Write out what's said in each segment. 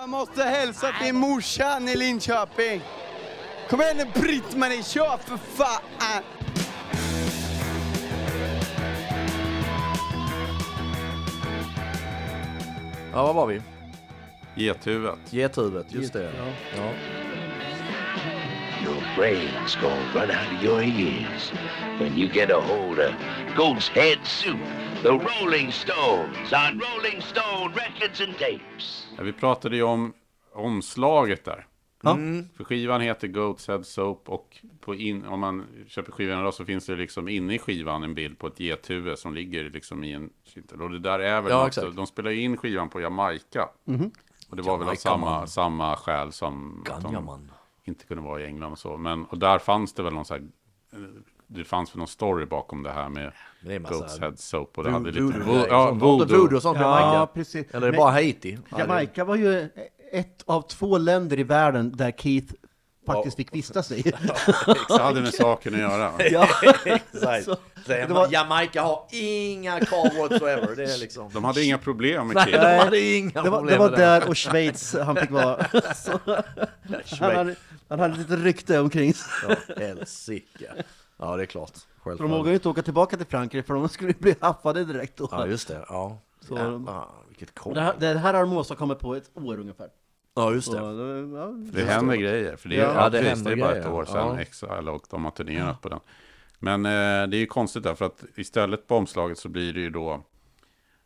Jag måste hälsa till morsan i Linköping. Kom igen nu Britt-Marie, kör för fan! Ja, vad var vi? Gethuvudet. Gethuvudet, just det. Ja. Your brain's gonna run out of your ears when you get a hold of Goat's Head Soup, the Rolling Stones on Rolling Stone Records and Tapes. Ja, vi pratade ju om omslaget där. Mm. För skivan heter Goat's Head Soap och på in, om man köper skivan idag så finns det liksom inne i skivan en bild på ett gethuvud som ligger liksom i en kittel. Och det där är väl Ja, något, exakt. de spelar ju in skivan på Jamaica. Och det var väl av Jamaica, samma, man. samma skäl som Ganjaman. Inte kunde vara i England och så. Men, och där fanns det väl någon så här, det fanns väl någon story bakom det här med Det är Goat's Head Soap. Och det hade lite... voodoo Ja, voodoo. voodoo och sånt? Ja, precis. Eller Men bara Haiti? Jamaica var ju ett av två länder i världen där Keith faktiskt fick vistas i. Det hade med saken att göra. ja. Exakt. Var- Jamaica har inga krav whatsoever. Det är liksom... De hade inga problem med Nej, Kid. de hade inga Det var, problem det var där och Schweiz han fick vara. Så, han, hade, han hade lite rykte omkring sig. Ja, helsike. Ja, det är klart. För de vågade ju inte åka tillbaka till Frankrike för de skulle bli haffade direkt då. Ja, just det. Ja. Så- Jävlar, vilket kom. det, här, det här har de åstadkommit på ett år ungefär. Ja, just Så, det. ja, Det händer grejer. För det är, Ja, ja, det det händer det är bara ett grejer, år sedan ja. Exile och de har turnerat på den. Men eh, det är ju konstigt där, för att istället på omslaget så blir det ju då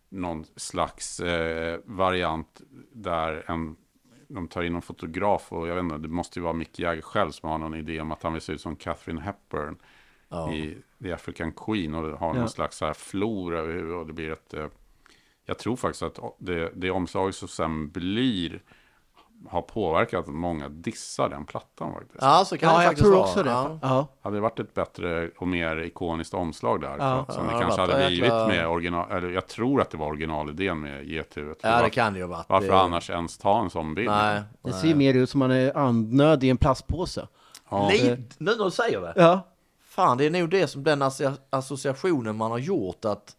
någon slags eh, variant där en, de tar in en fotograf och jag vet inte, det måste ju vara Mick Jagger själv som har någon idé om att han vill se ut som Catherine Hepburn Ja. i The African Queen och har Ja. någon slags så här flor över huvudet och det blir ett eh, jag tror faktiskt att det, det omslaget som sen blir har påverkat att många dissar den plattan faktiskt. Ja, så kan ja det jag faktiskt tror vara. också det. Ja. Ja. Hade det varit ett bättre och mer ikoniskt omslag där, Ja. som Ja, det kanske hade blivit med original, eller jag tror att det var originalidén med. För ja, det kan det ju ha varit. Varför Det- annars ens ta en sån bild? Nej. Det ser ju mer ut som man är andnöd i en plastpåse. Ja. Lite, nu när du säger det. Ja. Fan, det är nog det som den associa- associationen man har gjort att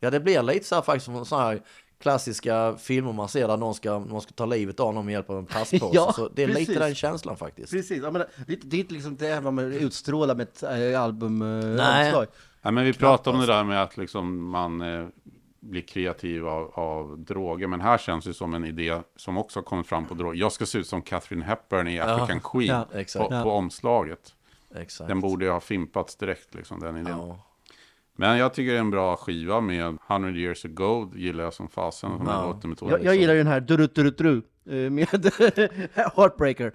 ja, det blir lite så här faktiskt som så här klassiska filmer man ser där någon ska, någon ska ta livet av någon med hjälp av en plastpåse. Ja, så det är precis. lite den känslan faktiskt. Precis, ja, men det, det är inte liksom det här vad man utstrålar med ett äh, Nej. albumomslag. Nej, men vi pratade om det där med att liksom man eh, blir kreativ av, av droger. Men här känns det som en idé som också har kommit fram på droger. Jag ska se ut som Catherine Hepburn i African Queen Ja, exakt. på, Ja. på omslaget. Exakt. Den borde ju ha fimpats direkt, liksom, den idén. ja. Men jag tycker det är en bra skiva med 100 years ago, gillar jag som fasen. Ja. låter Jag, jag gillar ju den här durut durut dru eh, med Heartbreaker.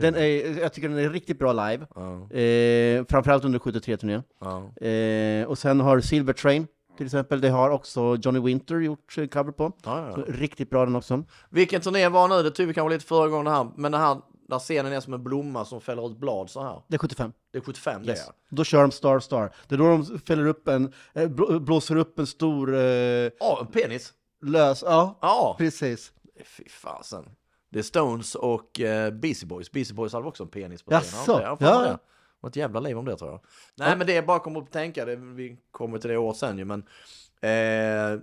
Den är, jag tycker den är riktigt bra live. Ja, Eh, framförallt under 73-turnén. ja. Eh, och sen har Silver Train till exempel, det har också Johnny Winter gjort eh, cover på. Så ja. riktigt bra den också. Vilken turné var nu? Det tyckte vi kanske lite förra gången det här. Men det här där scenen är som en blomma som fäller ut blad så här. Det är 75. Det är 75 det Yes. är. Då kör de Star Star. Det är då de fäller upp en, eh, blå- blåser upp en stor eh, Ja, en penis. lös... Ja, Ja, precis. fy fasen. Det är Stones och uh, Beastie Boys. Beastie Boys hade också en penis på Jaså? scenen. Ja, fan Ja. det. Det var ett jävla liv om det tror jag. Nej men det är bara kommer att tänka, det, vi kommer till det året sen ju men eh,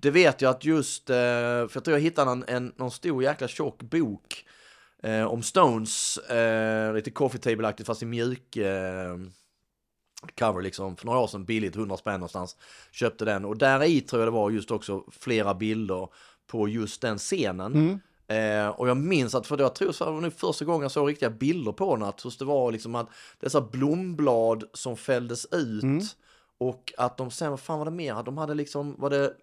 det vet jag att just, eh, för jag tror jag hittade en, en, någon stor jäkla tjock bok eh, om Stones, eh, lite coffee table-aktigt fast i mjuk eh, cover liksom, för några år sedan billigt, 100 spänn någonstans, köpte den. Och där i tror jag det var just också flera bilder på just den scenen. Eh, och jag minns att, för jag tror det var nu första gången jag såg riktiga bilder på den, att just det var liksom att dessa blomblad som fälldes ut och att de sen, vad fan var det mer? De hade liksom, var det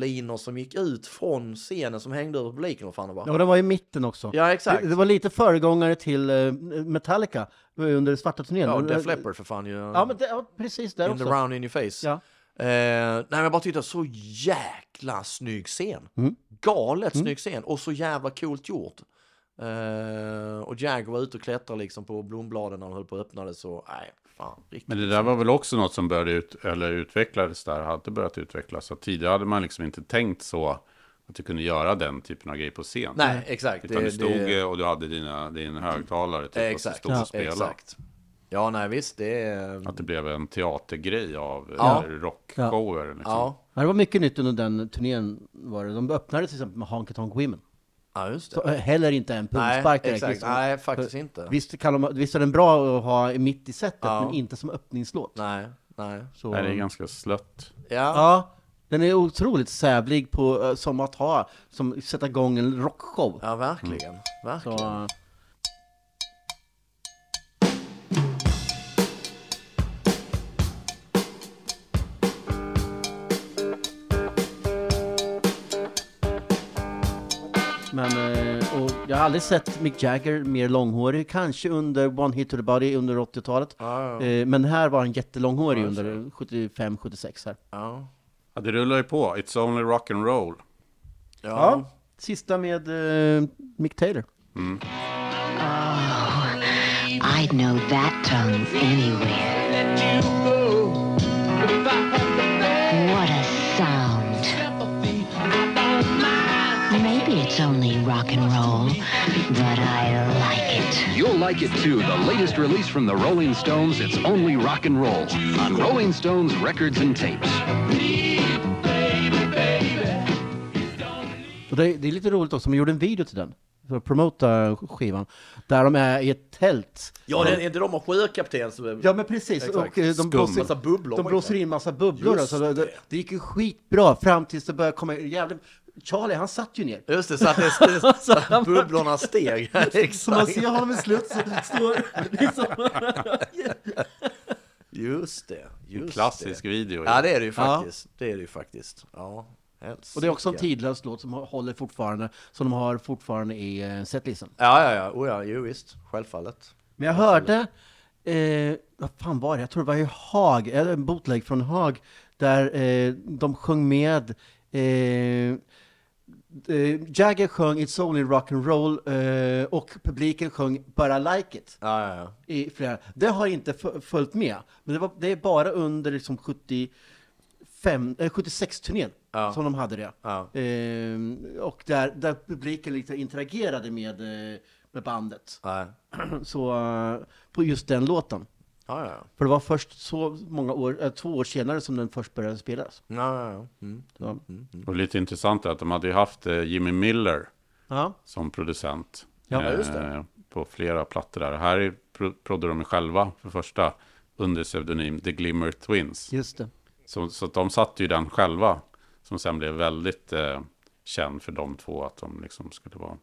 lyslinor som gick ut från scenen som hängde över publiken, fan det var? Ja, den var i mitten också. Ja, exakt. Det, det var lite föregångare till eh, Metallica under svarta turnén. Ja, Def Leppard för fan ju. Ja, men det, ja, precis där In the också. round in your face. Ja. Eh, nej men jag bara tyckte så jäkla snygg scen. Mm. Galet snygg scen och så jävla coolt gjort. Eh, och Jagger var ute och klättrade liksom på blombladen när de höll på att öppna det så, nej, fan, riktigt. Men det där var väl också något som började ut, eller utvecklades där, hade börjat utvecklas. Så tidigare hade man liksom inte tänkt så att du kunde göra den typen av grejer på scen. Nej, exakt. Utan du stod eh, och du hade dina, din högtalare typ, och exakt, stod och spelade. exakt. Ja, nej visst, det är... Att det blev en teatergrej av Ja. ja. rockshower. Liksom. Ja, Ja, det var mycket nytt under den turnén. Var det. De öppnade till exempel med Honky Tonk Women. Ja, just Så, det. eh, heller inte en pungspark direkt. exakt. liksom. Nej, faktiskt inte. Visst, kan de, visst är den bra att ha mitt i setet, Ja. men inte som öppningslåt. Nej, nej. Så, Nej, det är ganska slött. Ja, Ja, den är otroligt sävlig på, eh, som att ha, som sätta igång en rockshow. ja verkligen. Så, Verkligen. eh, jag har aldrig sett Mick Jagger mer långhårig, kanske under One Hit to the Body under 80-talet. Ja, ja. Eh, Men här var han jättelånghårig Ja, under 75-76 här. Ja. Ja, det rullar ju på. It's only rock and roll. Ja. Ja, sista med eh, Mick Taylor. I'd know that tongue anywhere. It's only rock and roll, but I like it. You'll like it too. The latest release from the Rolling Stones, it's only rock and roll on Rolling Stones records and tapes. Och det, det är lite roligt också, de gjorde en video till den. För att promota skivan. Där de är i ett tält. Ja, det är inte de och sjökapten som... Ja men precis, Exakt. och eh, de Skum. blåser, Massa bubblor. de blåser in massa bubblor. Just Alltså, det, det, det. det gick ju skitbra fram tills det började komma jävligt... Charlie han satt ju ner. Just det, så att, det, så att bubblorna steg. Så man Exakt. ser honom i slut så står liksom... Just det. Just Klassisk det. video. Ja, det är det ju Ja. faktiskt. Det är det ju faktiskt. Ja. Och det är också en tidlös låt som håller fortfarande, som de har fortfarande i eh, setlistan. Ja, ja, ja. Oh, ja. Jo, visst. Självfallet. Men jag hörde, eh, vad fan var det? Jag tror det var i Haag, eller en bootleg från Haag, där eh, de sjöng med eh, Jagger sjöng It's only rock and roll eh, och publiken sjöng But I like it. Ja, ja, ja. I flera. Det har inte följt med, men det, var, det är bara under liksom 75, eh, 76-turnén Ja. som de hade det. Ja. Eh, och där, där publiken lite interagerade med, eh, med bandet. Nej. Så eh, på just den låten. Ja, ja, ja. För det var först så många år, eh, två år senare som den först började spelas. Ja, ja, ja. Mm. Så, Och lite intressant är att de hade ju haft eh, Jimmy Miller ja. som producent. Ja, just det. eh, På flera plattor där. Här är- pro- proddade de själva för första under pseudonym The Glimmer Twins. just det. Så, så att de satte ju den själva. Som sen blev väldigt eh, känd för de två. Att de liksom skulle vara...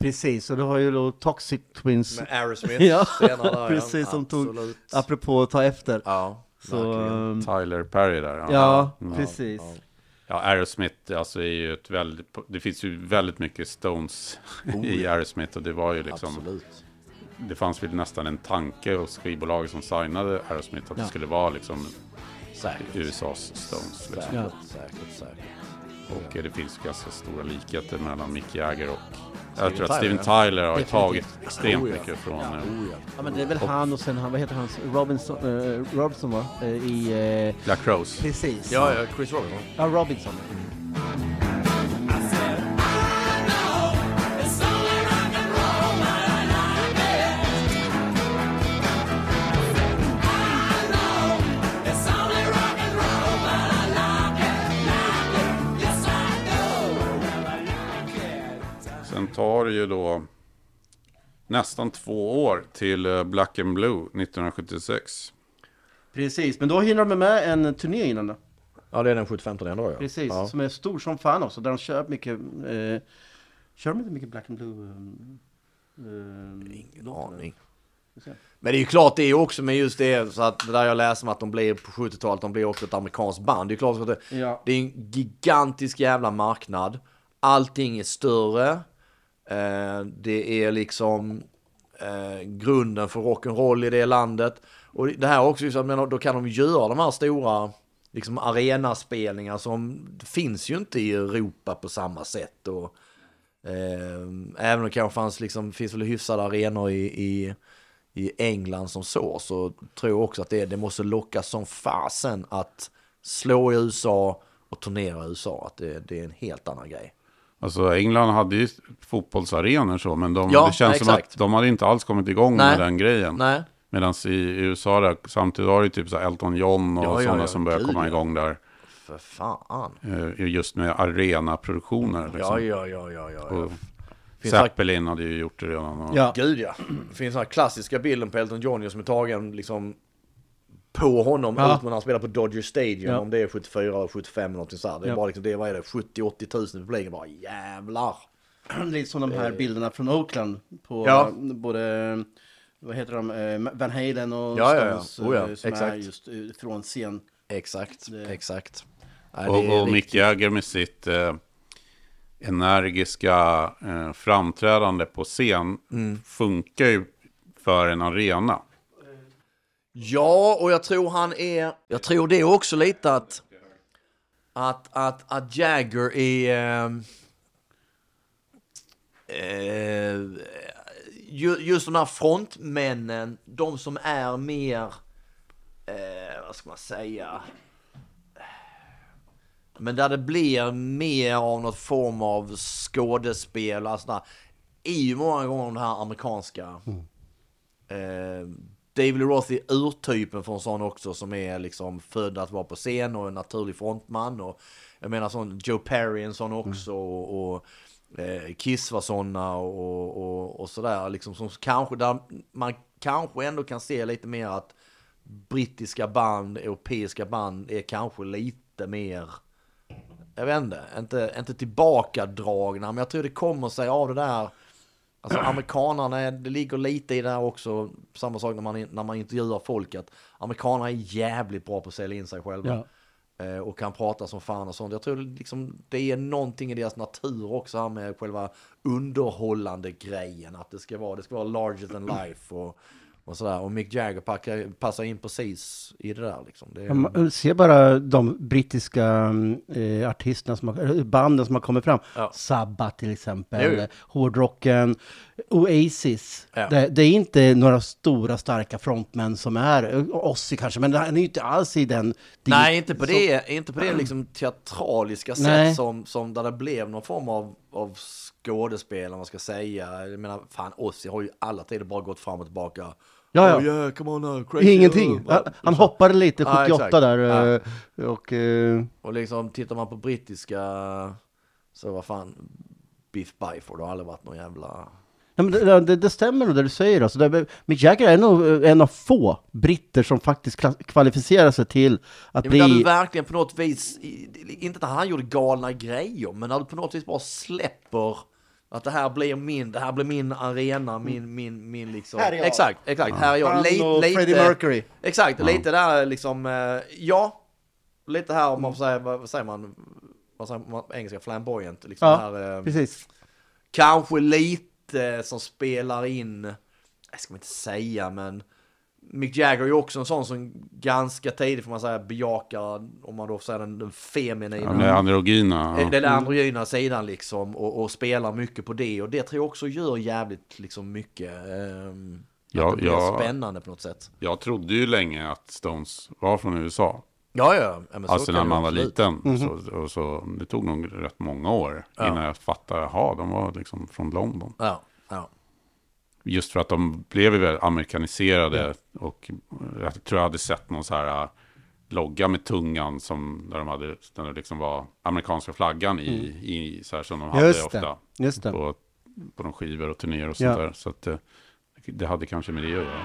Precis, och du har ju då Toxic Twins, Med Aerosmith Ja, senare precis, som tog- Absolut. apropå att ta efter. Ja, Så, ehm, Tyler Perry där. ja, Mm. precis. ja. Ja, Aerosmith alltså är ju ett väldigt, det finns ju väldigt mycket Stones i Aerosmith och det var ju liksom, Absolut. det fanns väl nästan en tanke hos skivbolaget som signade Aerosmith att Ja. det skulle vara liksom Säkert. USAs Stones. Liksom. Säkert, Ja. säkert, säkert. Och eh, det finns ganska stora likheter mellan Mick Jagger och Steven jag tror att Steven Tyler har Definitivt. tagit extremt Oh, ja. mycket från... eh, Oh, ja. Ja, men det är väl han och sen han, vad heter han, Robinson, eh, Robinson va? Eh, I, eh, Black Rose. precis. Ja, ja, Chris Robinson. Ja, Robinson. Sen ju då nästan två år till eh, Black and Blue 1976. Precis, men då hinner de med en turné innan då. Ja, det är den 75 januari. Ja. Precis, Ja. som är stor som fan också, där de kör mycket, eh, kör de inte mycket Black and Blue? Um, Ingen aning. Men det är ju klart det är ju också med just det, så att det där jag läser om att de blir på 70-talet, de blir också ett amerikanskt band. Det är klart att det, Ja. det är en gigantisk jävla marknad. Allting är större. Eh, det är liksom eh, grunden för rock'n'roll i det landet. Och det här också, liksom, men då kan de göra de här stora liksom arenaspelningar som finns ju inte i Europa på samma sätt. Och, eh, även om det kanske fanns liksom, finns väl hyfsade arenor i, i, i England som så, så tror jag också att det, det måste locka som fasen att slå i USA och turnera i USA. Att det, det är en helt annan grej. Alltså England hade ju fotbollsarenor så, men de, Ja, det känns som exakt. att de hade inte alls kommit igång Nej. med den grejen. Nej, Medan i USA där, samtidigt har det typ så Elton John och Ja, sådana ja, som börjar komma igång där. för fan. eh, Just med arenaproduktioner. Liksom. Ja, ja, ja, ja. Och Zeppelin hade ju gjort det redan. Och, Ja. Gud ja. Det finns den här klassiska bilden på Elton John som är tagen liksom på honom Ja. ut när han spelar på Dodger Stadium Ja. om det är 74 eller 75 eller någonting sånt. Det är Ja. bara liksom, det, vad är det, 70-80 tusen i publiken bara jävlar. Lite som de här bilderna från Oakland på Ja. både, vad heter de, eh, Van Halen och Ja, ja, ja. Stones Oh, ja. eh, som är Exakt. just eh, från scen. Exakt, Det- exakt. Nej, och, är och Mick Jagger med sitt eh, energiska eh, framträdande på scen Mm. funkar ju för en arena. Ja, och jag tror han är... Jag tror det är också lite att... Att, att, att Jagger är... ehm, Eh, ju, just de här frontmännen, de som är mer... Eh, vad ska man säga? Men där det blir mer av något form av skådespel, alltså där, är ju många gånger de här amerikanska. Eh, David Lee Roth är urtypen för en sån också som är liksom född att vara på scen och en naturlig frontman. Och jag menar sån Joe Perry en sån också och, och eh, Kiss var såna och, och, och sådär. Liksom som kanske där man kanske ändå kan se lite mer att brittiska band, europeiska band är kanske lite mer jag vet inte, inte, inte tillbakadragna, men jag tror det kommer sig av det där Alltså amerikanerna, det ligger lite i det här också, samma sak när man, när man intervjuar folk, att amerikanerna är jävligt bra på att sälja in sig själva. Eh, och kan prata som fan och sånt. Jag tror liksom, det är någonting i deras natur också här med själva underhållande grejen. Att det ska vara, det ska vara larger than life och, och sådär. Och Mick Jagger packar, passar in precis i det där liksom. Det är, man ser bara de brittiska eh, artisterna, som har, eller banden som har kommit fram. Ja. Sabbath till exempel, Jo, hårdrocken, Oasis. Ja. Det, det är inte några stora starka frontmän som är, Ozzy kanske, men han är ju inte alls i den... Nej, inte på så- det, inte på det liksom teatraliska sätt Nej. som, som där det blev någon form av, av skådespel, om man ska säga. Jag menar, fan, Ozzy har ju alla tider bara gått fram och tillbaka. Ja, ja. Oh yeah, come on now, crazy. Ingenting. Han, han hoppade lite Ja, 78 exakt. där Ja. eh, och... eh, Och liksom, tittar man på brittiska, så vad fan, Biff Byford har aldrig varit någon jävla... Nej, men det, det, det stämmer nog det du säger. Alltså, det, Mick Jagger är nog eh, en av få britter som faktiskt kvalificerar sig till att Ja, men där du bli... verkligen på något vis, inte att han gjorde galna grejer, men när du på något vis bara släpper att det här blir min, det här blir min arena, min, min, min liksom. Här är jag. Exakt, exakt. Här är jag. Han och lite, Freddie Mercury. Exakt, lite där liksom, eh, ja. Lite här om man får säga, vad, vad säger man, vad säger man på engelska, flamboyant. Liksom Ja, här, eh, precis. kanske lite som spelar in, jag ska man inte säga men Mick Jagger är ju också en sån som ganska tidigt får man säga bejakar, om man då får säga den, den feminina, Ja, det androgyna. eh, Ja. den androgyna sidan liksom och, och spelar mycket på det och det tror jag också gör jävligt liksom mycket ehm, Ja, att det blir ja. spännande på något sätt. Jag trodde ju länge att Stones var från USA. Ja, ja. ja men så Alltså när man var absolut. liten. Så, och så, det tog nog rätt många år Ja. innan jag fattade, jaha, de var liksom från London. Ja, ja. Just för att de blev ju väldigt amerikaniserade. Och jag tror jag hade sett någon så här äh, logga med tungan som där de hade, där det liksom var amerikanska flaggan i, i så här som de hade Mm. Just ofta. just det. På, på de skivor och turnéer och sånt Ja. där. Så att det, det hade kanske med det att göra.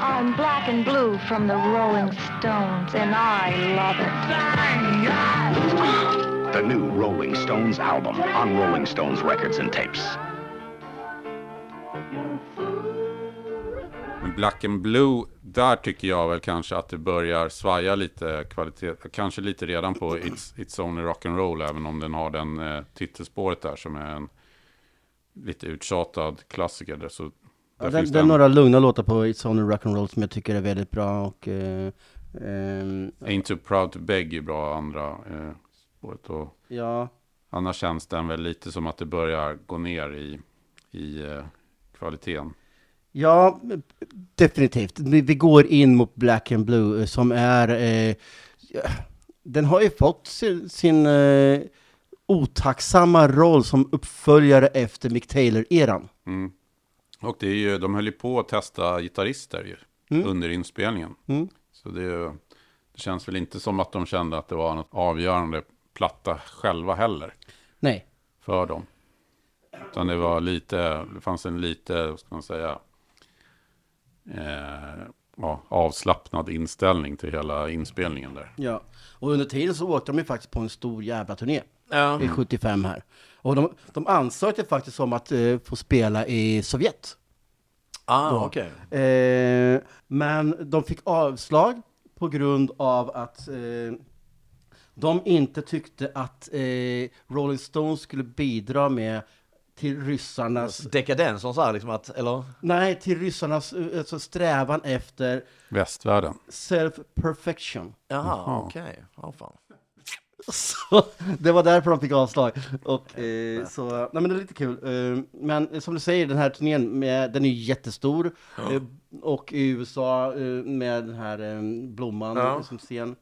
I'm black and blue from the Rolling Stones, and I love it. The new Rolling Stones album on Rolling Stones records and tapes. Men Black and Blue, där tycker jag väl kanske att det börjar svaja lite kvalitet. Kanske lite redan på It's, It's Only Rock and Roll, även om den har den eh, titelspåret där som är en lite uttjatad klassiker. Där, så Ja, det, det är några lugna låtar på It's Only Rock'n'Roll som jag tycker är väldigt bra och... Eh, ehm, Ain't Too Proud To Beg är bra andra eh, spåret. Och ja, annars känns den väl lite som att det börjar gå ner i, i eh, kvaliteten. ja, definitivt. Vi, går in mot Black and Blue eh, som är... Eh, den har ju fått sin, sin eh, otacksamma roll som uppföljare efter Mick Taylor-eran. Mm. Och det är ju, de höll ju på att testa gitarrister ju, under inspelningen. Mm. Så det, det känns väl inte som att de kände att det var något avgörande platta själva heller Nej. för dem. Utan det var lite, det fanns en lite, vad ska man säga, eh, ja, avslappnad inställning till hela inspelningen där. Ja, och under tiden så åkte de ju faktiskt på en stor jävla turné Ja. i 75 här. Och de, de ansökte faktiskt om att eh, få spela i Sovjet. Ah, okej. Eh, men de fick avslag på grund av att eh, de inte tyckte att eh, Rolling Stones skulle bidra med till ryssarnas, Dekadens, som så här liksom att, eller? nej, till ryssarnas eh, alltså strävan efter Västvärlden. self-perfection. Jaha, okej. Ja, fan. Så det var därför de fick avslag. Och, eh, så, nej men det är lite kul. Eh, men som du säger, den här turnén, med, den är ju jättestor. Eh, och i USA eh, med den här eh, blomman Ja. som scen.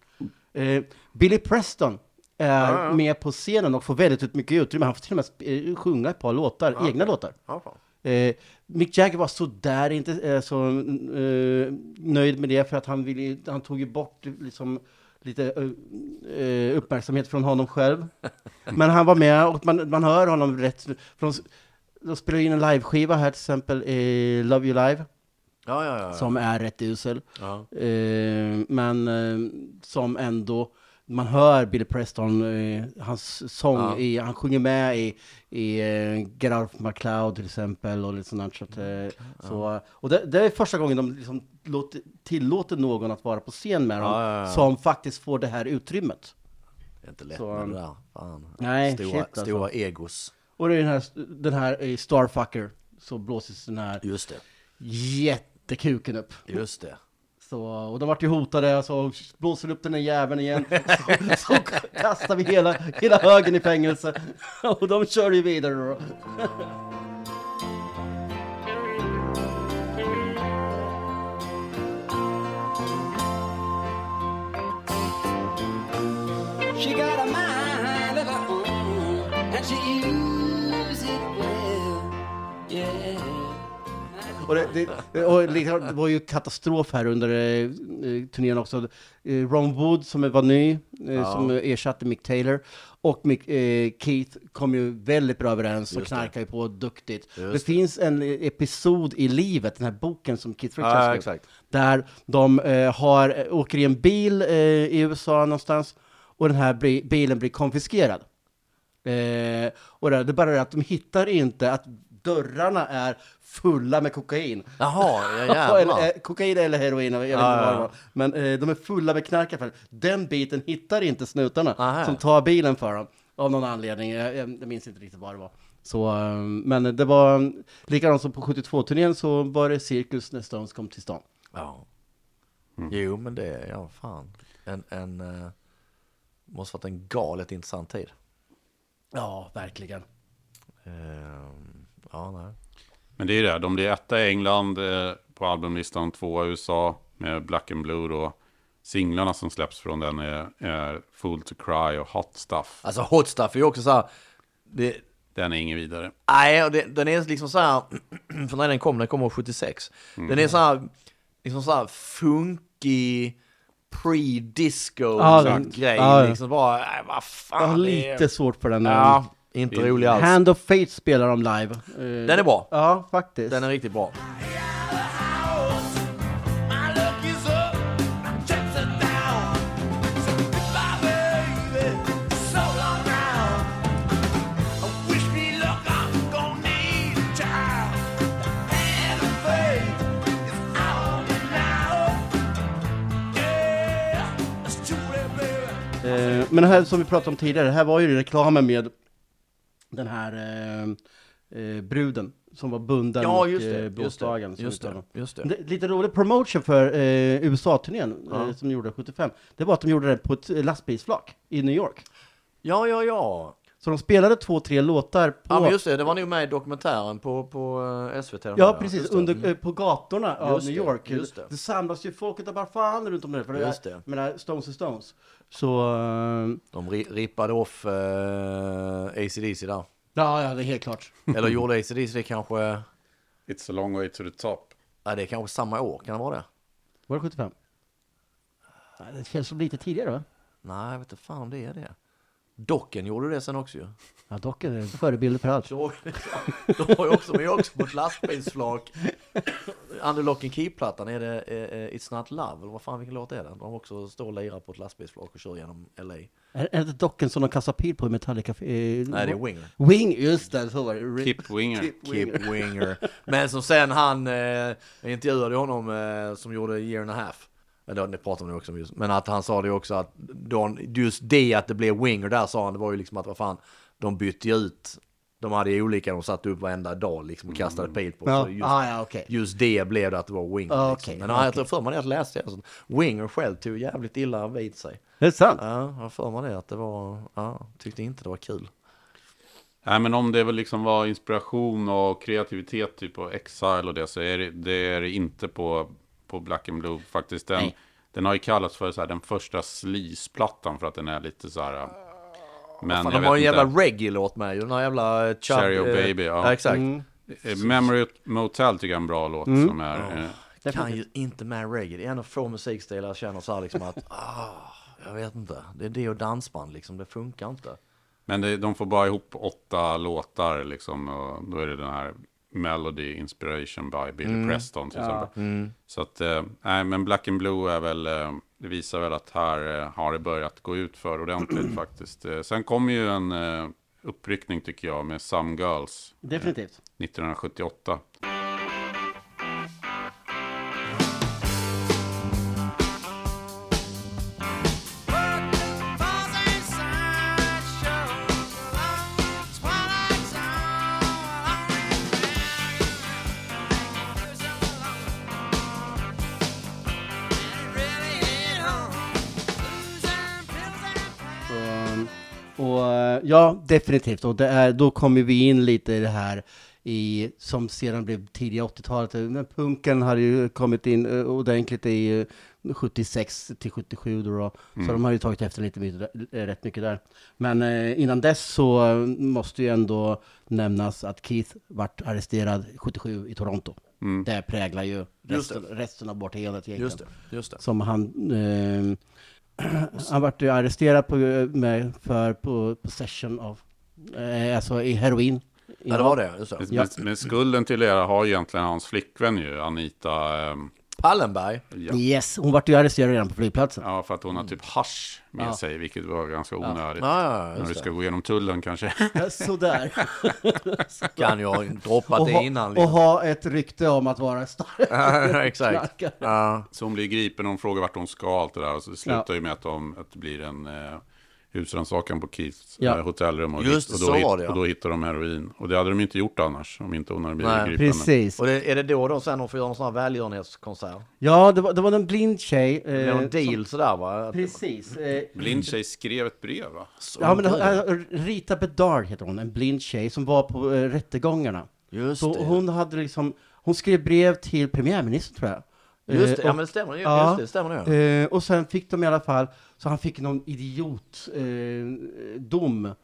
Eh, Billy Preston är Ja, ja. med på scenen och får väldigt mycket utrymme. Han får till och med eh, sjunga ett par låtar, egna okej. låtar. Ja. Eh, Mick Jagger var sådär inte eh, så eh, nöjd med det för att han, ville, han tog ju bort liksom, lite eh, eh, uppmärksamhet från honom själv. Men han var med och man, man hör honom rätt. Från, de spelar in en liveskiva här till exempel, eh, Love You Live, Ja, ja, ja. ja. som är rätt usel. ja. Eh, men eh, som ändå, man hör Billy Preston, eh, hans sång, Ja. i, han sjunger med i, i eh, Get Out of My Cloud till exempel och lite sånt där, så att, eh, så, Och det, det är första gången de liksom låter, tillåter någon att vara på scen med dem, Ja, ja, ja. som faktiskt får det här utrymmet. Det är inte lätt Så, med det där. Fan. nej, stora, shit, alltså. stora egos. Och det är den här, den här i Starfucker, så blåses den här Just det, jättekuken upp. just det. Så, och de vart ju hotade, så blåser upp den där jäveln igen, så, så kastar vi hela, hela högen i fängelse. Och de kör ju vidare då. She got a mind Och det, det, och liksom, det var ju katastrof här under eh, eh, turnén också. Eh, Ron Wood som var ny, eh, som ersatte Mick Taylor. Och Mick, eh, Keith kom ju väldigt bra överens och Just det. knarkade ju på duktigt. Just det, finns en episod i livet, den här boken som Keith Richards Ja, skrev. Där de har, åker i en bil i USA någonstans och den här bli, bilen blir konfiskerad. Eh, och det, det är bara det att de hittar inte att dörrarna är fulla med kokain. Jaha, ja eller, eh, kokain eller heroin, jag vet inte Ja, vad det var. Men eh, de är fulla med knark i alla fall. Den biten hittar inte snutarna Aha. som tar bilen för dem. Av någon anledning, jag, jag, minns inte riktigt vad det var. Så, eh, men det var eh, likadant som på 72-turnén så var det cirkus när Stones kom till stan. Ja. Jo, men det, ja fan. En, en, eh, måste varit en galet intressant tid. Ja, verkligen. Ehm, ja, nej. Men det är ju det, de blir etta i England eh, på albumlistan, tvåa i USA med Black and Blue då. Singlarna som släpps från den är, är Fool to Cry och Hot Stuff. Alltså Hot Stuff är ju också så här, det, Den är ingen vidare. nej, och det, den är liksom så här, för när den kom, den kom år 76. Den är så här, liksom så här funky, pre-disco Ja, liksom, den- grej. ja, ja. Liksom bara, nej, vad Jag har fan. det är- lite svårt för den. Ja, inte rolig alls. Hand of Fate spelar de live. Eh, Den är bra. Ja, faktiskt. Den är riktigt bra. Eh, men det här som vi pratade om tidigare, det här var ju reklamen med den här eh, eh, bruden som var bunden Ja, och just det. eh, Just blåsdagen. det. som Just om. Just det. Lite rolig promotion för eh, USA-turnén Ja. eh, som de gjorde 75. Det var att de gjorde det på ett eh, lastbilsflak i New York. Ja, ja, ja. Så de spelade två, tre låtar på... Ja, men just det. Det var nog med i dokumentären på, på eh, SVT. Ja, här. precis. Det. Under, eh, på gatorna av Just New det, York. just det. det samlas ju folket där bara fan runt om det. För det Just det. Men det Stones är Stones. Så... eh, De ri- rippade off eh, ACDC där. ja, ja, det är helt klart. Eller gjorde ACDC det kanske... It's a long way to the top. Ja, det är kanske samma år. Kan det vara det? Var det 75? Nej, det känns som lite tidigare va? Nej, jag vet inte fan om det är det. Docken gjorde det sen också ju. Ja, dock är förebilder för allt. Så, de har ju också, men också på ett lastbilsflak. Under Lock and Key-plattan är det eh, It's Not Love, eller vad fan vilken låt är det? De också står och lirar på ett lastbilsflak och kör genom LA. Är, är det docken som de kastar pil på i Metallica? Eh, Nej, det är Winger. Wing, just det, så var det. Kip Winger. Kip Winger. Men som sen han, eh, jag intervjuade honom eh, som gjorde Year and a Half. Eller det pratade vi också om just. Men att han sa det också att de, just det att det blev Winger där sa han, det var ju liksom att vad fan, de bytte ju ut. De hade ju olika, de satte upp varenda dag liksom och kastade pil på. Ja, Så just, ah, ja okej. just det blev det att det var Winger. Ah, liksom. Men ja, jag tror för mig det att jag läste det. Winger själv tog jävligt illa vid sig. Det är sant? Ja, jag för mig det att det var, ja, tyckte inte det var kul. Nej, men om det väl liksom var inspiration och kreativitet typ på Exile och det så är det, det är det inte på, på Black and Blue faktiskt. Den, Nej. den har ju kallats för så här, den första sleaze-plattan för att den är lite så här. Men Fan, jag de har en jävla reggae-låt med ju, den här jävla... Chub, Cherry och eh, Baby, ja. exakt. Eh, Memory Motel tycker jag är en bra låt Mm. som är. eh, kan ju inte med reggae. Det är en av få musikstilar jag känner så här liksom att, ah, jag vet inte. Det är det och dansband liksom, det funkar inte. Men det, de får bara ihop åtta låtar liksom. Och då är det den här Melody Inspiration by Billy Preston till exempel. Så att, eh, nej men Black and Blue är väl, eh, det visar väl att här eh, har det börjat gå ut för ordentligt faktiskt. Sen kommer ju en uppryckning tycker jag med Some Girls Definitivt. 1978. Ja, definitivt. Och det är, då kommer vi in lite i det här i, som sedan blev tidiga 80-talet. Men punken hade ju kommit in eh, ordentligt i eh, 76 till 77 då. då. Så de har ju tagit efter lite mycket, eh, rätt mycket där. Men eh, innan dess så eh, måste ju ändå nämnas att Keith vart arresterad 77 i Toronto. Det präglar ju resten, resten av bortheendet egentligen Just det, just det. som han eh, han vart ju arresterad på, med, för på possession av, eh, alltså i heroin. Ja, det var det, just det. Men, Ja. men skulden till det har ju egentligen hans flickvän ju, Anita. ehm, Pallenberg. ja. Yes, hon vart ju arresterad redan på flygplatsen. ja, för att hon har typ hasch med Ja. sig, vilket var ganska onödigt. Ja, När du ska det. gå igenom tullen kanske. Sådär. Kan ju ha droppat det innan. och Liksom. ha ett rykte om att vara stark. Ja, exakt. Så hon blir gripen och hon frågar vart hon ska allt det där. Och så slutar ju med att, de, att det blir en eh, husrannsakan på Keiths Ja. eh, hotellrum. Och, Just hit- och, det, då, så hit- var det, ja. och då hittar de heroin. Och det hade de inte gjort annars, om inte hon hade blivit Nej, gripen. Precis. och det, är det då då sen de får göra någon sån här välgörenhetskonsert? Ja, det var, det var en blind tjej. Det är Eh, någon deal sådär va? som, precis. Eh, Blind tjej skrev ett brev va? Så ja, men, eh, Rita Bedard heter hon, en blind tjej som var på eh, rättegångarna. Just Så det. hon hade liksom, hon skrev brev till premiärministern tror jag. Just Eh, det, ja och- men det stämmer, just Ja. det, det stämmer nog. Eh, och sen fick de i alla fall, så han fick någon idiot eh.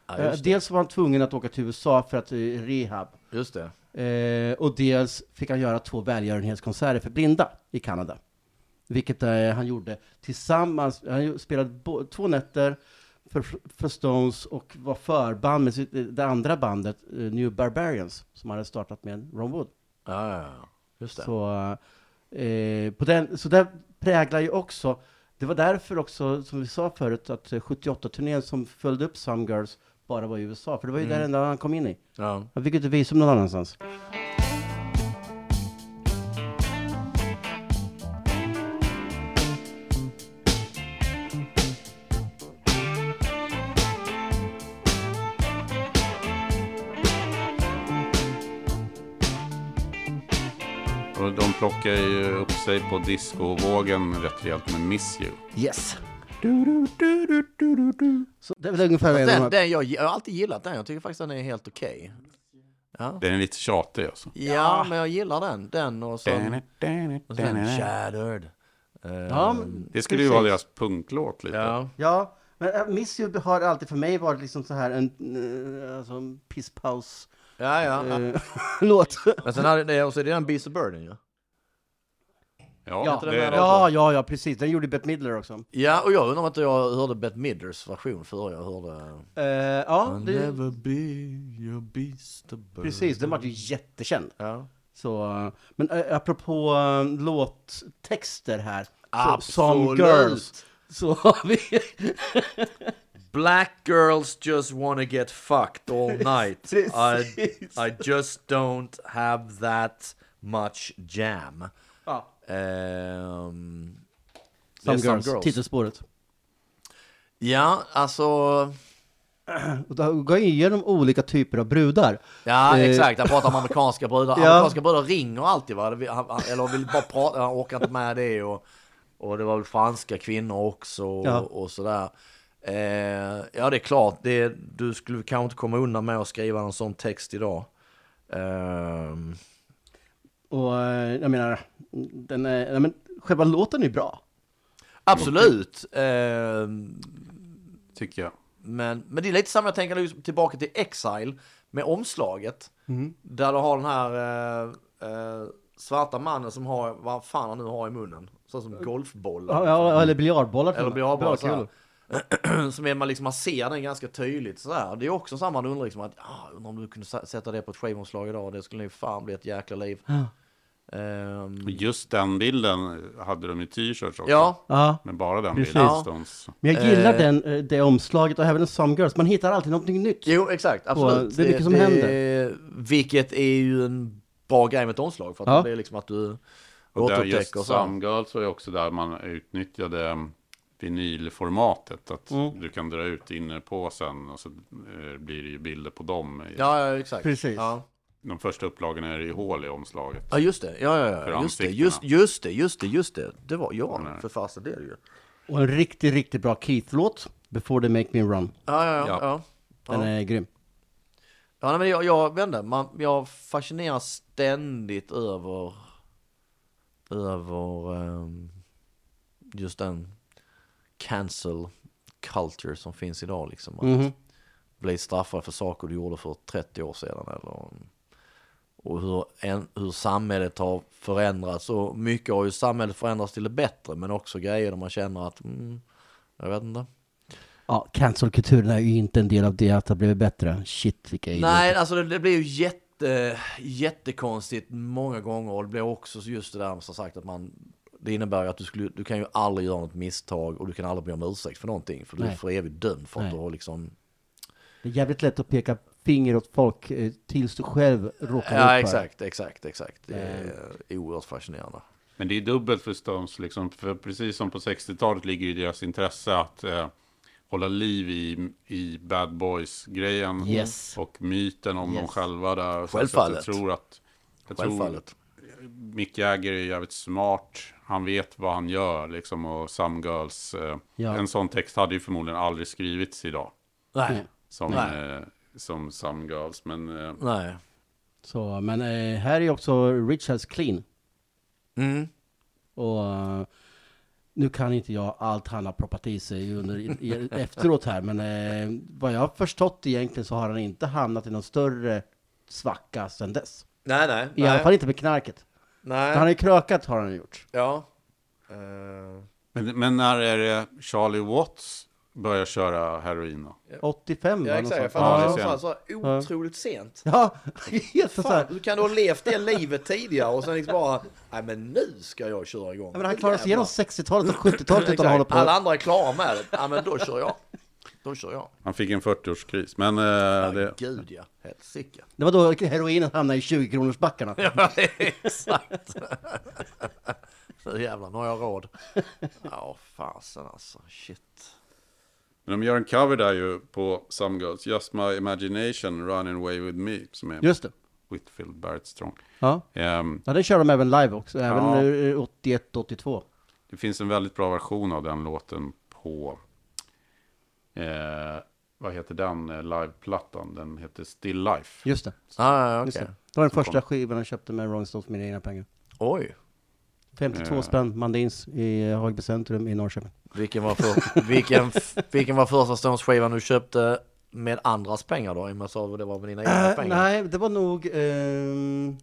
Ja, eh, dels var han tvungen att åka till USA för att eh, rehab. Just det. Eh, och dels fick han göra två välgörenhetskonserter för blinda i Kanada. Vilket han gjorde tillsammans. Han spelade två nätter för, för Stones och var förband med sitt, det andra bandet, New Barbarians, som hade startat med Ron Wood. Ja. Just det. Så, eh, på den, så det präglar ju också, det var därför också, som vi sa förut, att eh, 78-turnén som följde upp Some Girls bara var i USA, för det var ju där enda han kom in i. Ja. Han fick ju inte visum någon annanstans. Och de plockar ju upp sig på discovågen rätt rejält med Miss You. Yes! Så det är väl ungefär Den, här- den, jag, jag har alltid gillat den, jag tycker faktiskt den är helt okej. Ja. Den är lite tjatig alltså. ja, men jag gillar den. Den och sen, och sen Det Shattered. Eh, Ja, men- skulle ju vara deras punklåt lite. ja. Ja, men äh, Miss You har alltid för mig varit liksom så här en, äh, alltså en pisspaus Ja, ja. äh, låt. Men sen hade det, och så är det den Beast of Burden ju. Ja, Ja, är det. ja, ja, ja, precis. Den gjorde Bette Midler också. Ja, och jag undrar om inte jag hörde Bette Midlers version före jag hörde... Eh, ja, I'll det, never be your beast precis. Den var ju jättekänd. Ja. Så, men äh, apropå äh, låttexter här. Absolut. Some Girls. Så har vi... Black girls just wanna get fucked all night. I. I just don't have that much jam. Det Some är Some Girls, Girls. titelspåret. Ja, alltså... Då går igenom olika typer av brudar. Ja, Eh, exakt. Han pratar om amerikanska brudar. Ja. Amerikanska brudar ringer alltid va? Han- han- Eller vill bara prata, han orkar inte med det. Och, och det var väl franska kvinnor också och, Ja. och sådär. Eh, ja, det är klart. Det, du skulle kanske inte komma undan med att skriva en sån text idag. Ehm, Och eh, jag menar, den är, men själva låten är bra. absolut. Ehm, Tycker jag. Men, men det är lite samma, jag tänker tillbaka till Exile med omslaget. Där du har den här eh, eh, svarta mannen som har, vad fan han nu har i munnen. Så som golfbollar. Ja, eller biljardbollar. Eller biljardbollar. som är man liksom, man ser den ganska tydligt sådär. Det är också samma, man undrar liksom att, ah, undrar om du kunde sätta det på ett skivomslag idag, det skulle nog fan bli ett jäkla liv. Ehm, Och Just den bilden hade de i t-shirts också. ja, Ja, Men bara den Precis. bilden. Ja. Men jag gillar Eh. den, eh, det omslaget och även Some Girls. Man hittar alltid någonting nytt. jo exakt, absolut. det är mycket som händer. Vilket är ju en bra grej med ett omslag, för att Ja. det blir liksom att du Och där just återupptäcker och så. Some Girls var ju också där man utnyttjade vinylformatet. Att Mm. du kan dra ut innerpåsen och så eh, blir det ju bilder på dem. Ja, ja exakt. Precis. Ja. De första upplagorna är det ju hål i omslaget. ja, just det. Ja, ja, ja. Just det. Just, just det, just det, just det. Det var, ja, Nej. för fasen det är det ju. Och en riktigt, riktigt bra Keith-låt. Before they make me run. Ja, ja, ja. Ja. ja. Den Ja. är grym. Ja, men jag, jag vet inte, man, jag fascineras ständigt över, över ehm, just den cancel culture som finns idag liksom. Att Mhm. bli straffad för saker du gjorde för 30 år sedan eller och hur, en, hur samhället har förändrats och mycket har ju samhället förändrats till det bättre men också grejer där man känner att mm, jag vet inte. Ja, cancelkulturen är ju inte en del av det att det har blivit bättre. Shit, vilka idioter. Nej, alltså det, det blir ju jätte, jättekonstigt många gånger och det blir också just det där som sagt att man det innebär ju att du, skulle, du kan ju aldrig göra något misstag och du kan aldrig be om ursäkt för någonting för du är för evigt dömd för att Nej. du har liksom Det är jävligt lätt att peka finger åt folk eh, tills du själv råkar ut Ja exakt, exakt, exakt. Det är oerhört fascinerande. Men det är dubbelt för Stones, liksom, för precis som på 60-talet ligger ju deras intresse att eh, hålla liv i, i Bad Boys-grejen Yes. och myten om dem Yes. själva där. Så Självfallet. att Jag tror att jag tror Självfallet. Mick Jagger är jävligt smart. Han vet vad han gör liksom och Some Girls. Eh, Ja. En sån text hade ju förmodligen aldrig skrivits idag. Nej, Som, Nej. eh, som Some Girls. Men eh, nej. Så, men eh, här är också Richards clean. Mm. Och eh, nu kan inte jag allt han har proppat i sig under, i, i, efteråt här, men eh, vad jag har förstått egentligen så har han inte hamnat i någon större svacka sedan dess. Nej, nej. I nej. alla fall inte med knarket. Nej. Han har ju krökat har han gjort. Ja. Eh, men, men när är det Charlie Watts börjar köra heroin då? 85 ja var exakt. Ja, fattar. det Ja, är så, otroligt sent. Ja, helt så här. hur kan du ha levt det livet tidigare och sen liksom bara, nej men nu ska jag köra igång. Ja, men han klarar sig igenom Jävlar. 60-talet och 70-talet utan att hålla på. Alla andra är klara med det. Ja men då kör jag. Då kör jag. Han fick en 40-årskris. Men eh, det, Gud ja, helsike. Det var då heroinet hamnade i 20 kronors backarna. Ja exakt. Nu jävlar, nu har jag råd. Ja fasen alltså, shit. Men de gör en cover där ju på Some Girls. Just My Imagination Running Away With Me. Som är Just det. Whitfield Barrett Strong. Ja. Ehm, ja, den kör de även live också. Även Ja. eh, 81-82. det finns en väldigt bra version av den låten på... Eh, vad heter den eh, liveplattan? Den heter Still Life. Just det. Ah, ja, Just det. det var den Som första kom. skivan jag köpte med Rolling Stones för mina egna pengar. Oj, 52 Eh. spänn, Mandins i eh, Hagby centrum i Norrköping. vilken var, för, vilken, vilken var första Stones-skivan du köpte med andras pengar då? I och med att det var med dina egna Äh, pengar. nej, det var nog... ehm,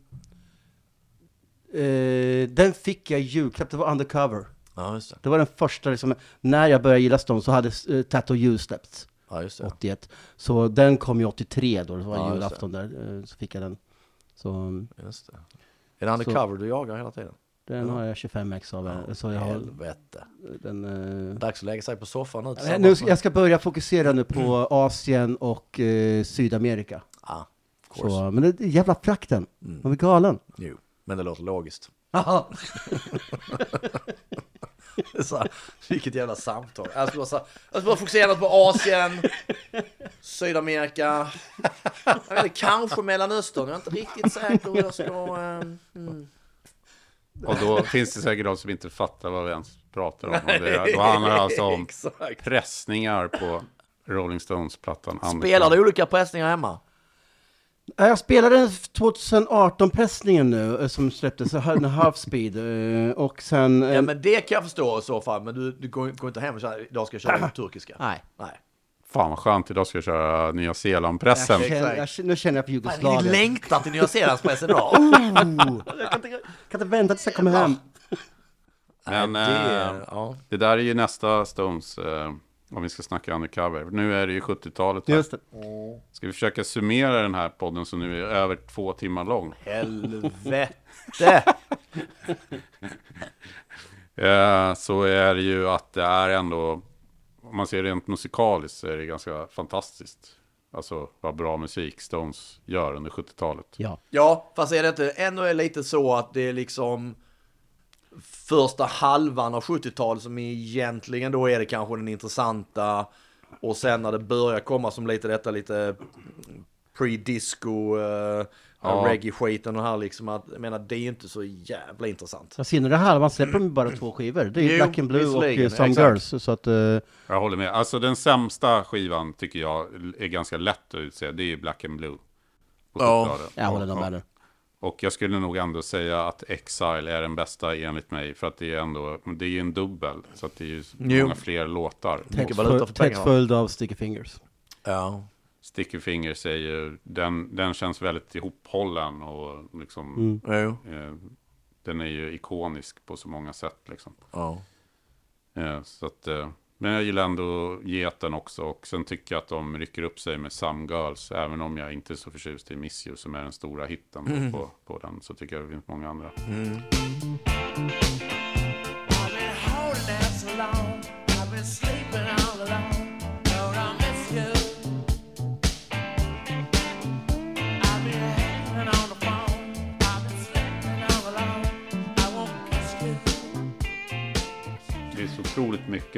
Eh, den fick jag i julklapp, det var Undercover. Ja, just det. Det var den första, liksom, när jag började gilla Stones så hade uh, Tattoo You släppts. Ja, just det. 81. Så den kom ju 83 då, det var Ja, julafton där, eh, så fick jag den. Så Just det. Är det undercover du jagar hela tiden? den har jag 25 ex av. eh, så jag har Helvete. den... eh, Dags att lägga sig på soffan nu tillsammans nu, jag ska börja fokusera nu på Asien och eh, Sydamerika. Ja, course. Så, men det är jävla frakten, Mm. man blir galen. Jo, men det låter logiskt. Så här, vilket jävla samtal. Jag skulle bara, så här, jag skulle bara fokusera på Asien, Sydamerika, jag vet inte, kanske Mellanöstern. Jag är inte riktigt säker hur jag ska... eh, Mm. Och då finns det säkert de som inte fattar vad vi ens pratar om. Och det, då handlar det alltså om Exakt. pressningar på Rolling Stones-plattan. Spelar du olika pressningar hemma? Ja, Jag spelade den 2018-pressningen nu, eh, som släpptes, half speed, eh, och sen... eh, Ja men det kan jag förstå i så fall, men du, du går, går inte hem och säger idag ska jag köra turkiska. Nej. Nej. Fan vad skönt, idag ska jag köra Nya Zeeland-pressen. jag jag, nu känner jag ni Jugoslavien. längtar till Nya Zeelandspressen idag. Oh, jag kan inte, kan inte vänta tills jag kommer hem. Men det, ja. det där är ju nästa Stones, eh, om vi ska snacka undercover. Nu är det ju 70-talet. här. Just det. Ska vi försöka summera den här podden som nu är över två timmar lång? Helvete! Eh, så är det ju att det är ändå, om man ser rent musikaliskt så är det ganska fantastiskt. Alltså vad bra musik Stones gör under 70-talet. Ja. Ja, fast är det inte ändå är lite så att det är liksom första halvan av 70-talet som egentligen då är det kanske den intressanta och sen när det börjar komma som lite detta lite pre-disco, uh, Ja. reggae-skiten och här liksom att, jag menar det är ju inte så jävla intressant. Jag ser nu det halvan släpper de bara två skivor. Det är ju Black and Blue och eh, Some exakt. Girls. Så att, eh, Jag håller med. Alltså den sämsta skivan tycker jag är ganska lätt att utse. Det är ju Black and Blue. Ja, 70-talet. jag håller med dig. Och jag skulle nog ändå säga att Exile är den bästa enligt mig. För att det är ändå, det är ju en dubbel. Så att det är ju Jo. många fler låtar. Tätt följd av Sticky Fingers. Ja. Sticky Fingers är ju, den, den känns väldigt ihophållen och liksom, Mm. Eh, den är ju ikonisk på så många sätt liksom. Ja. Eh, så att, eh, men jag gillar ändå Geten också och sen tycker jag att de rycker upp sig med Some Girls. Även om jag inte är så förtjust i Miss You som är den stora hitten på- Mm. på, på den. Så tycker jag det finns många andra. I've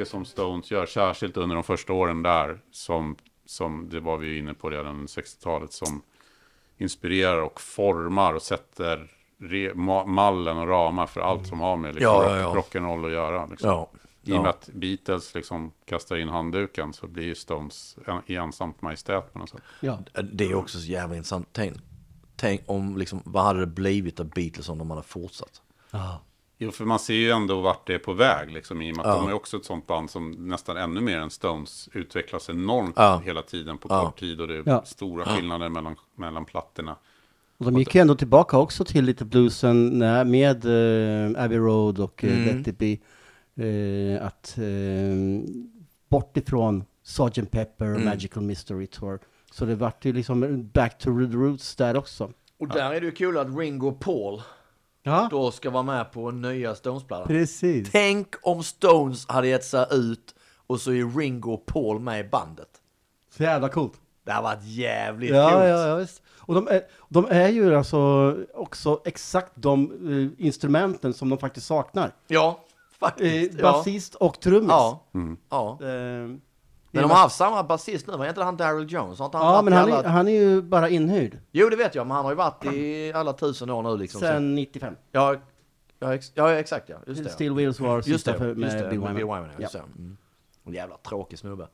mycket som Stones gör, särskilt under de första åren där, som, som det var vi inne på redan under 60-talet, som inspirerar och formar och sätter re, ma, mallen och ramar för allt som har med liksom, Ja, ja, ja. rock, rock'n'roll att göra. Liksom. Ja. I och med att Beatles liksom kastar in handduken så blir ju Stones en, ensamt majestät på något sätt. Ja. Det är också så jävla intressant. Tänk, tänk om liksom, vad hade det blivit av Beatles om de hade fortsatt? Jo, för man ser ju ändå vart det är på väg, liksom, i och med att Ja. de är också ett sånt band som nästan ännu mer än Stones utvecklas enormt Ja. hela tiden på Ja. kort tid och det är Ja. stora skillnader mellan, mellan plattorna. Och de gick ju ändå tillbaka också till lite bluesen när- med uh, Abbey Road och uh, Mm. Let It Be. eh, att eh, bort ifrån Sgt. Pepper och Mm. Magical Mystery Tour. Så det vart ju liksom back to the roots där också. Och där är det ju kul att Ringo och Paul Ja, då ska vara med på nya Stones-plattan. precis. Tänk om Stones hade gett sig ut och så är Ringo och Paul med i bandet. Så jävla coolt. Det hade varit jävligt Ja, coolt. ja, ja, visst. Och de är, de är ju alltså också exakt de eh, instrumenten som de faktiskt saknar. Ja, Eh, faktiskt. ja. basist och trummis. Ja. Mm. ja. Eh, Men de har haft samma basist nu, var inte han Daryl Jones? Har inte han ja, men han alla... är, han är ju bara inhyrd. Jo, det vet jag, men han har ju varit i alla tusen år nu liksom. Sen 95. Ja, ja, ex... ja, exakt ja. Just det. Still Wheels var Just sista det, för, just med Bill Wyman. Bill Wyman. Ja. Just det. Mm. Jävla tråkig snubbe.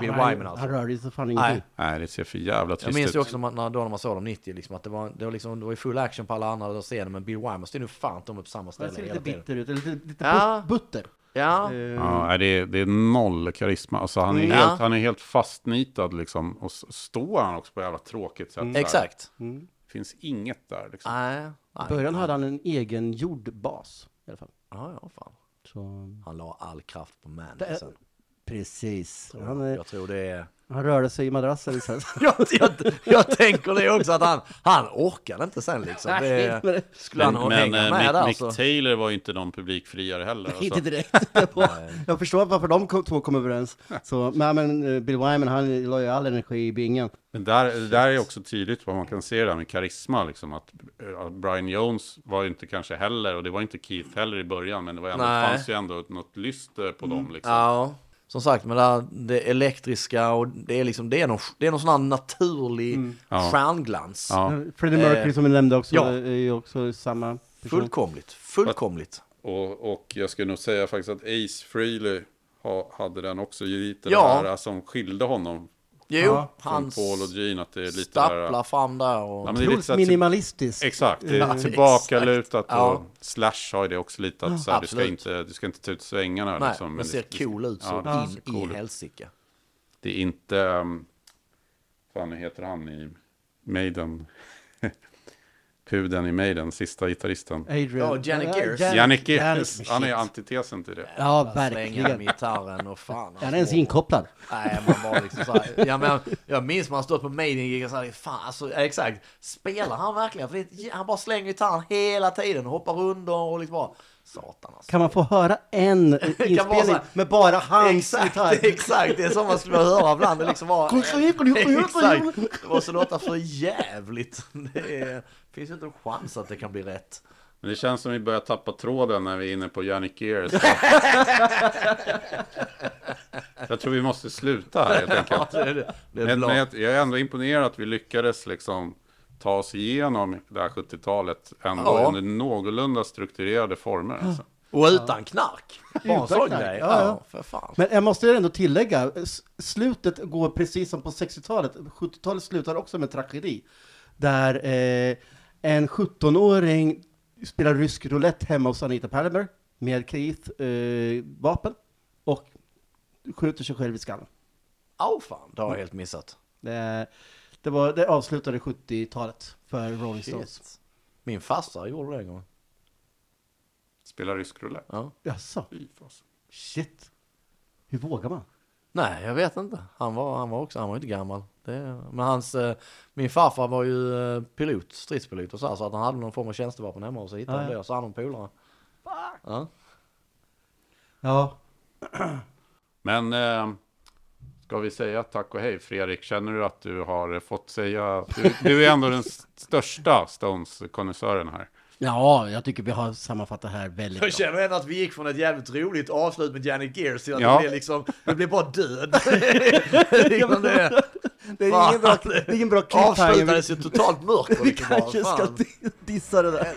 Bill han, Wyman alltså. Han rörde sig fan Nej. ingenting. Nej, det ser för jävla Jag trist minns ut. ju också när, när, då när man såg dem 90, liksom, att det var, det var, liksom, det var full action på alla andra scener, men Bill Wyman stod nog fan är på samma Han ställe ser hela lite tiden. bitter ut, lite, lite Ja. but- butter. Ja, Eh, Ja, det, är, det är noll karisma. Alltså, han, är Mm. helt, han är helt fastnitad liksom. Och står han också på ett jävla tråkigt sätt. här. exakt. mm. finns inget där. Liksom. Nej. I början hade han en egen jordbas i alla fall. Ja, ja, fan. Så, Han la all kraft på Det Mandy är- sen. precis. Han, eh, jag tror det är... han rörde sig i madrassen sen. jag, jag, jag tänker det också att han, han orkade inte sen liksom. Det, men- skulle han Men, ha men hänga eh, med Mick, där Mick så... Taylor var ju inte någon publikfriare heller. Inte Alltså. direkt. Var- Nej. Jag förstår varför de två kom överens. Så, men, men eh, Bill Wyman, han la ju all energi i bingen. Men där, där är också tydligt vad man kan se där med karisma. Liksom, att, eh, att Brian Jones var ju inte kanske heller, och det var inte Keith heller i början, men det var ändå, Nej. fanns ju ändå något lyst eh, på dem. Liksom. Ja, som sagt, men det, här, det elektriska och det är liksom, det är någon, det är någon sån här naturlig Ja. stjärnglans. Ja. Eh, Freddie Mercury Eh, som vi nämnde också, ja. är ju också samma person. Fullkomligt, fullkomligt. Och, och jag skulle nog säga faktiskt att Ace Frehley ha, hade den också lite Ja. det här som skilde honom Jo, Ja, från han Paul och Gene. Att det är lite stapplar där, fram där och... Ja, men det är lite Otroligt minimalistiskt. Exakt, det är Ja, tillbakalutat och Ja. Slash har ju det också lite att så här, du, ska inte, du ska inte ta ut svängarna. Nej, liksom, men ser det- cool ut så Ja, ser in cool i helsike. Det är inte, um, fan heter han i Maiden? Pudeln i Maiden, sista gitarristen. Adrian. Ja, Janik Ja, Gears. Jan- Janik, Gears, han är antitesen till det. Ja, Bara Slänga med verkligen. gitarren och fan. Är han ens inkopplad? Nej, man var liksom så här, ja, men jag minns man stått på Maiden och så här, fan alltså, exakt, spelar han verkligen? För det, han bara slänger gitarren hela tiden och hoppar under och liksom bara, satan alltså. Kan man få höra en inspelning med bara hans Exakt, gitarr? exakt, det är som man skulle vilja höra ibland. Det liksom var, exakt, det måste låta för jävligt. Det är, finns inte en chans att det kan bli rätt. Men det känns som vi börjar tappa tråden när vi är inne på Janik Gears. jag tror vi måste sluta här helt enkelt. Det, det, det är Men, men jag, jag är ändå imponerad att vi lyckades liksom ta oss igenom det här 70-talet ändå Ja. under någorlunda strukturerade former. Alltså. Och utan knark. Utan knark, ja, Ja, ja. för fan. Men jag måste ändå tillägga, slutet går precis som på 60-talet. 70-talet slutar också med tragedi. Där eh, en 17-åring spelar rysk roulette hemma hos Anita Palmer med Keith eh, vapen och skjuter sig själv i skallen. Åh fan, det har jag helt missat. Det, det, var, det avslutade 70-talet för Rolling Stones. Shit. Min farsa gjorde det en gång. Spela rysk roulette. Ja. Jaså? Shit. Hur vågar man? Nej, jag vet inte. Han var, han var också, han var inte gammal. Det, men hans, eh, min farfar var ju eh, pilot, stridspilot och så, här, så att han hade någon form av tjänstevapen hemma och så hittade Ja, han ja. det och så hade han polare. Ja. Ja, Men eh, ska vi säga tack och hej Fredrik? Känner du att du har fått säga... Du, du är ändå den största Stones-konnässören här. Ja jag tycker vi har sammanfattat här väldigt. Jag känner ändå att vi gick från ett jävligt roligt avslut med Janet Gears till att Ja. det blev liksom, det blev bara död. liksom det, Det är ingen bra, det är ingen bra cliffhanger. avslutades i totalt mörker. Vi kanske ska dissa det där.